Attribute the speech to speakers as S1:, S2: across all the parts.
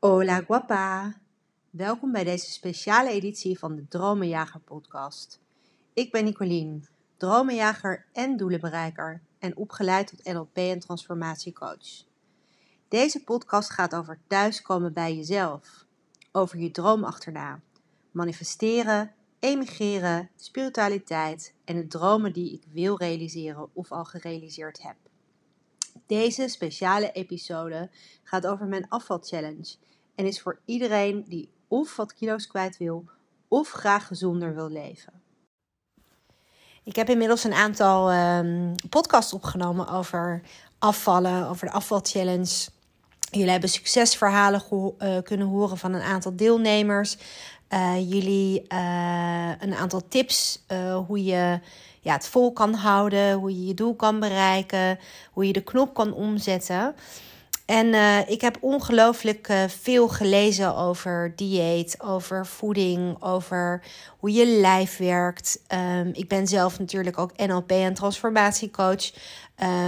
S1: Hola guapa! Welkom bij deze speciale editie van de Dromenjager podcast. Ik ben Nicolien, dromenjager en doelenbereiker en opgeleid tot NLP en transformatiecoach. Deze podcast gaat over thuiskomen bij jezelf, over je droom achterna, manifesteren, emigreren, spiritualiteit en de dromen die ik wil realiseren of al gerealiseerd heb. Deze speciale episode gaat over mijn afvalchallenge en is voor iedereen die of wat kilo's kwijt wil of graag gezonder wil leven. Ik heb inmiddels een aantal um, podcasts opgenomen over afvallen, over de afvalchallenge. Jullie hebben succesverhalen uh, kunnen horen van een aantal deelnemers. Uh, jullie uh, een aantal tips hoe je ja, het vol kan houden, hoe je je doel kan bereiken, hoe je de knop kan omzetten. En uh, ik heb ongelooflijk uh, veel gelezen over dieet, over voeding, over hoe je lijf werkt. Um, ik ben zelf natuurlijk ook NLP en transformatiecoach.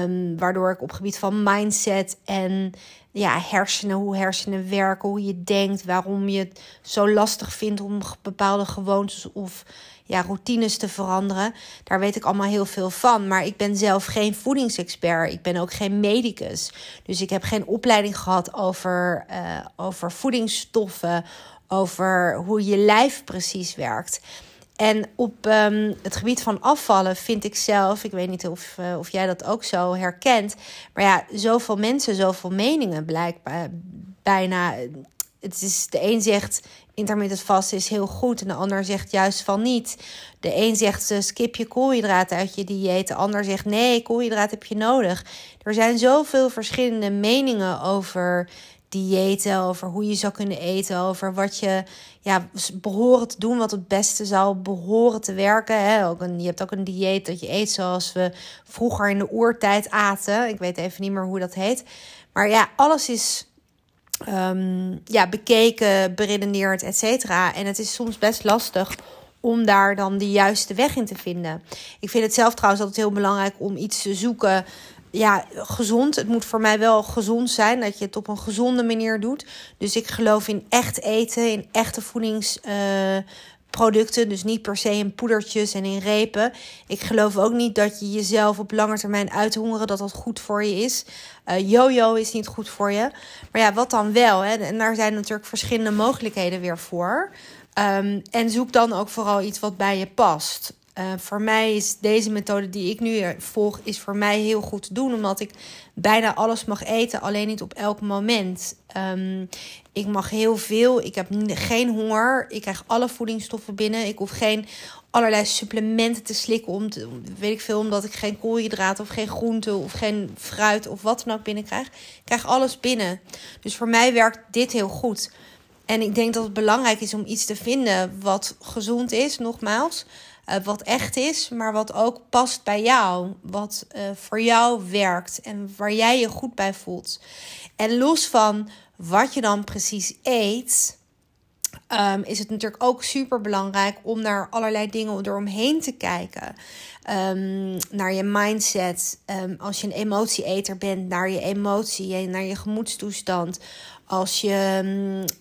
S1: Um, waardoor ik op gebied van mindset en ja, hersenen, hoe hersenen werken, hoe je denkt, waarom je het zo lastig vindt om bepaalde gewoontes of ja, routines te veranderen. Daar weet ik allemaal heel veel van. Maar ik ben zelf geen voedingsexpert. Ik ben ook geen medicus. Dus ik heb geen opleiding gehad over, uh, over voedingsstoffen, over hoe je lijf precies werkt. En op um, het gebied van afvallen vind ik zelf, ik weet niet of, uh, of jij dat ook zo herkent, maar ja, zoveel mensen, zoveel meningen blijkbaar bijna. Het is, de een zegt intermittent vast is heel goed en de ander zegt juist van niet. De een zegt uh, skip je koolhydraten uit je dieet, de ander zegt nee, koolhydraten heb je nodig. Er zijn zoveel verschillende meningen over diëten, over hoe je zou kunnen eten, over wat je ja, behoren te doen, wat het beste zou behoren te werken. Hè? Ook een, je hebt ook een dieet dat je eet zoals we vroeger in de oertijd aten. Ik weet even niet meer hoe dat heet. Maar ja, alles is um, ja, bekeken, beredeneerd, et cetera. En het is soms best lastig om daar dan de juiste weg in te vinden. Ik vind het zelf trouwens altijd heel belangrijk om iets te zoeken ja, gezond. Het moet voor mij wel gezond zijn. Dat je het op een gezonde manier doet. Dus ik geloof in echt eten. In echte voedingsproducten. dus niet per se in poedertjes en in repen. Ik geloof ook niet dat je jezelf op lange termijn uithongeren. Dat dat goed voor je is. Uh, Jojo is niet goed voor je. Maar ja, wat dan wel? Hè? En daar zijn natuurlijk verschillende mogelijkheden weer voor. Um, en zoek dan ook vooral iets wat bij je past. Uh, voor mij is deze methode die ik nu volg, is voor mij heel goed te doen. Omdat ik bijna alles mag eten, alleen niet op elk moment. Um, ik mag heel veel. Ik heb geen honger. Ik krijg alle voedingsstoffen binnen. Ik hoef geen allerlei supplementen te slikken. Om te, weet ik veel, omdat ik geen koolhydraten of geen groenten of geen fruit of wat dan ook binnenkrijg. Ik krijg alles binnen. Dus voor mij werkt dit heel goed. En ik denk dat het belangrijk is om iets te vinden wat gezond is, nogmaals. Uh, wat echt is, maar wat ook past bij jou. Wat uh, voor jou werkt en waar jij je goed bij voelt. En los van wat je dan precies eet, um, is het natuurlijk ook super belangrijk om naar allerlei dingen eromheen te kijken. Um, naar je mindset. Um, als je een emotieeter bent, naar je emotie, naar je gemoedstoestand. Als je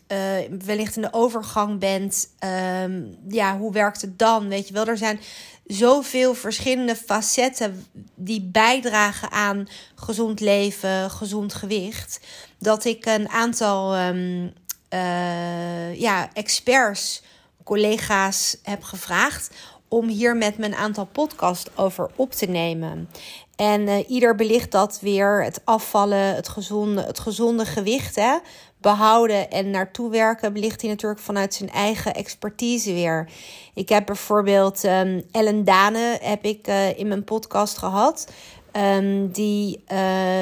S1: uh, wellicht in de overgang bent, ja, hoe werkt het dan? Weet je wel, er zijn zoveel verschillende facetten die bijdragen aan gezond leven, gezond gewicht. Dat ik een aantal uh, ja, experts, collega's heb gevraagd om hier met mijn aantal podcast over op te nemen. En uh, ieder belicht dat weer het afvallen, het gezonde, het gezonde gewicht hè, behouden en naartoe werken, belicht hij natuurlijk vanuit zijn eigen expertise weer. Ik heb bijvoorbeeld um, Ellen Dane heb ik uh, in mijn podcast gehad. Um, die uh,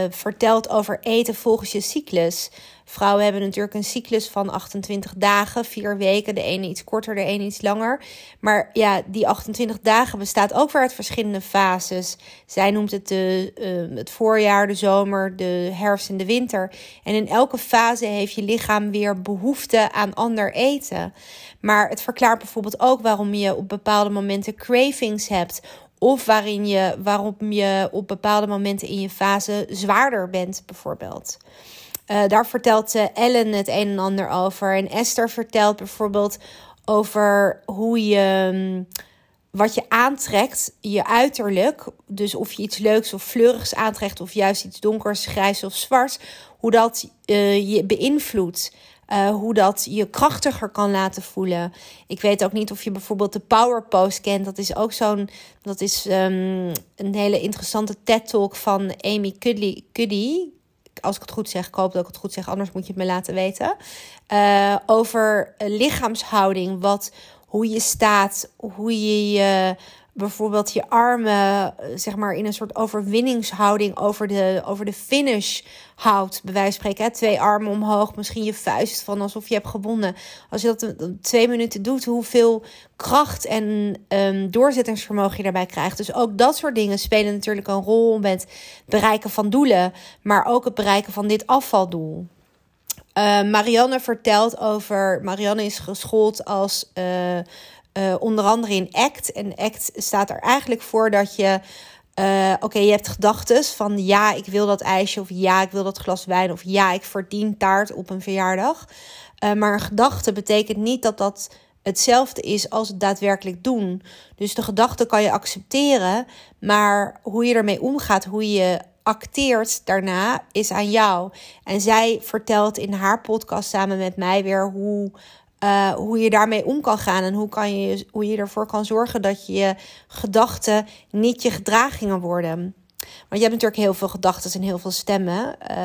S1: vertelt over eten volgens je cyclus. Vrouwen hebben natuurlijk een cyclus van 28 dagen, vier weken. De ene iets korter, de ene iets langer. Maar ja, die 28 dagen bestaat ook weer uit verschillende fases. Zij noemt het de, uh, het voorjaar, de zomer, de herfst en de winter. En in elke fase heeft je lichaam weer behoefte aan ander eten. Maar het verklaart bijvoorbeeld ook waarom je op bepaalde momenten cravings hebt of waarin je, waarom je op bepaalde momenten in je fase zwaarder bent, bijvoorbeeld. Uh, daar vertelt Ellen het een en ander over. En Esther vertelt bijvoorbeeld over hoe je. Um, wat je aantrekt, je uiterlijk. Dus of je iets leuks of fleurigs aantrekt, of juist iets donkers, grijs of zwart. Hoe dat uh, je beïnvloedt. Uh, hoe dat je krachtiger kan laten voelen. Ik weet ook niet of je bijvoorbeeld de Power Pose kent. Dat is ook zo'n. Dat is um, een hele interessante TED-talk van Amy Cuddy. Cuddy. Als ik het goed zeg, ik hoop dat ik het goed zeg, anders moet je het me laten weten. Uh, over lichaamshouding. Wat, hoe je staat, hoe je je bijvoorbeeld je armen, zeg maar, in een soort overwinningshouding over de, over de finish houdt. Bij wijze van spreken, hè? twee armen omhoog, misschien je vuist van alsof je hebt gewonnen. Als je dat twee minuten doet, hoeveel kracht en um, doorzettingsvermogen je daarbij krijgt. Dus ook dat soort dingen spelen natuurlijk een rol met bereiken van doelen, maar ook het bereiken van dit afvaldoel. Uh, Marianne vertelt over. Marianne is geschoold als. Uh, uh, onder andere in ACT. En ACT staat er eigenlijk voor dat je. Oké, je hebt gedachten van ja, ik wil dat ijsje. Of ja, ik wil dat glas wijn. Of ja, ik verdien taart op een verjaardag. maar een gedachte betekent niet dat dat hetzelfde is als het daadwerkelijk doen. Dus de gedachte kan je accepteren. Maar hoe je ermee omgaat, hoe je acteert daarna is aan jou. En zij vertelt in haar podcast samen met mij weer hoe, uh, hoe je daarmee om kan gaan. En hoe, kan je, hoe je ervoor kan zorgen dat je gedachten niet je gedragingen worden. Want je hebt natuurlijk heel veel gedachten en heel veel stemmen. Uh,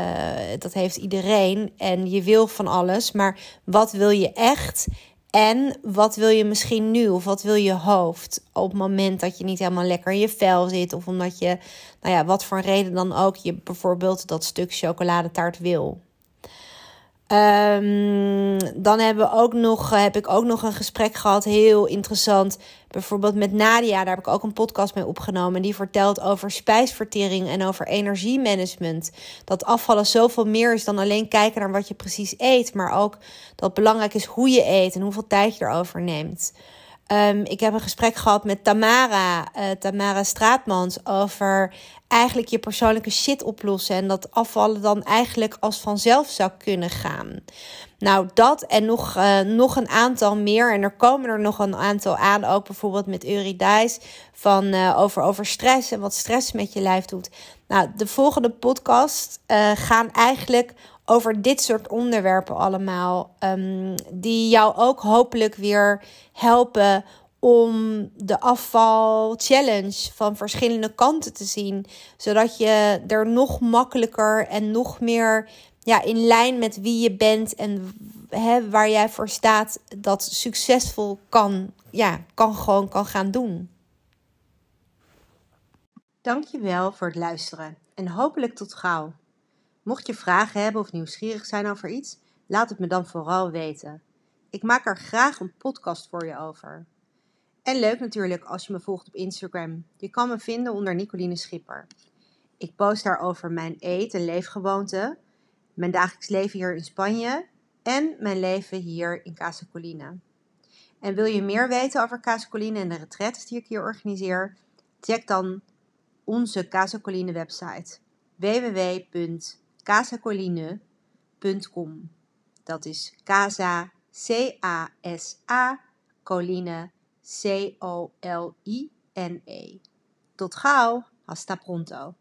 S1: dat heeft iedereen. En je wil van alles. Maar wat wil je echt? En wat wil je misschien nu of wat wil je hoofd op het moment dat je niet helemaal lekker in je vel zit of omdat je, nou ja, wat voor reden dan ook, je bijvoorbeeld dat stuk chocoladetaart wil. Um, dan hebben we ook nog, heb ik ook nog een gesprek gehad, heel interessant. Bijvoorbeeld met Nadia, daar heb ik ook een podcast mee opgenomen. Die vertelt over spijsvertering en over energiemanagement. Dat afvallen zoveel meer is dan alleen kijken naar wat je precies eet. Maar ook dat belangrijk is hoe je eet en hoeveel tijd je erover neemt. Um, ik heb een gesprek gehad met Tamara, uh, Tamara Straatmans, over eigenlijk je persoonlijke shit oplossen. En dat afvallen dan eigenlijk als vanzelf zou kunnen gaan. Nou, dat en nog, uh, nog een aantal meer. En er komen er nog een aantal aan, ook bijvoorbeeld met Eurydice, van uh, over, over stress en wat stress met je lijf doet. Nou, de volgende podcast gaan eigenlijk over dit soort onderwerpen allemaal. Um, die jou ook hopelijk weer helpen om de afval challenge van verschillende kanten te zien. Zodat je er nog makkelijker en nog meer ja, in lijn met wie je bent en waar jij voor staat, dat succesvol kan, ja, kan gewoon kan gaan doen. Dankjewel voor het luisteren en hopelijk tot gauw. Mocht je vragen hebben of nieuwsgierig zijn over iets, laat het me dan vooral weten. Ik maak er graag een podcast voor je over. En leuk natuurlijk als je me volgt op Instagram. Je kan me vinden onder Nicoline Schipper. Ik post daarover mijn eet- en leefgewoonten, mijn dagelijks leven hier in Spanje en mijn leven hier in Casa Colina. En wil je meer weten over Casa Colina en de retreats die ik hier organiseer? Check dan onze Casa Colina website www.casacoline.com. Dat is Casa, C-A-S-A, Coline, C-O-L-I-N-E. Tot gauw, hasta pronto.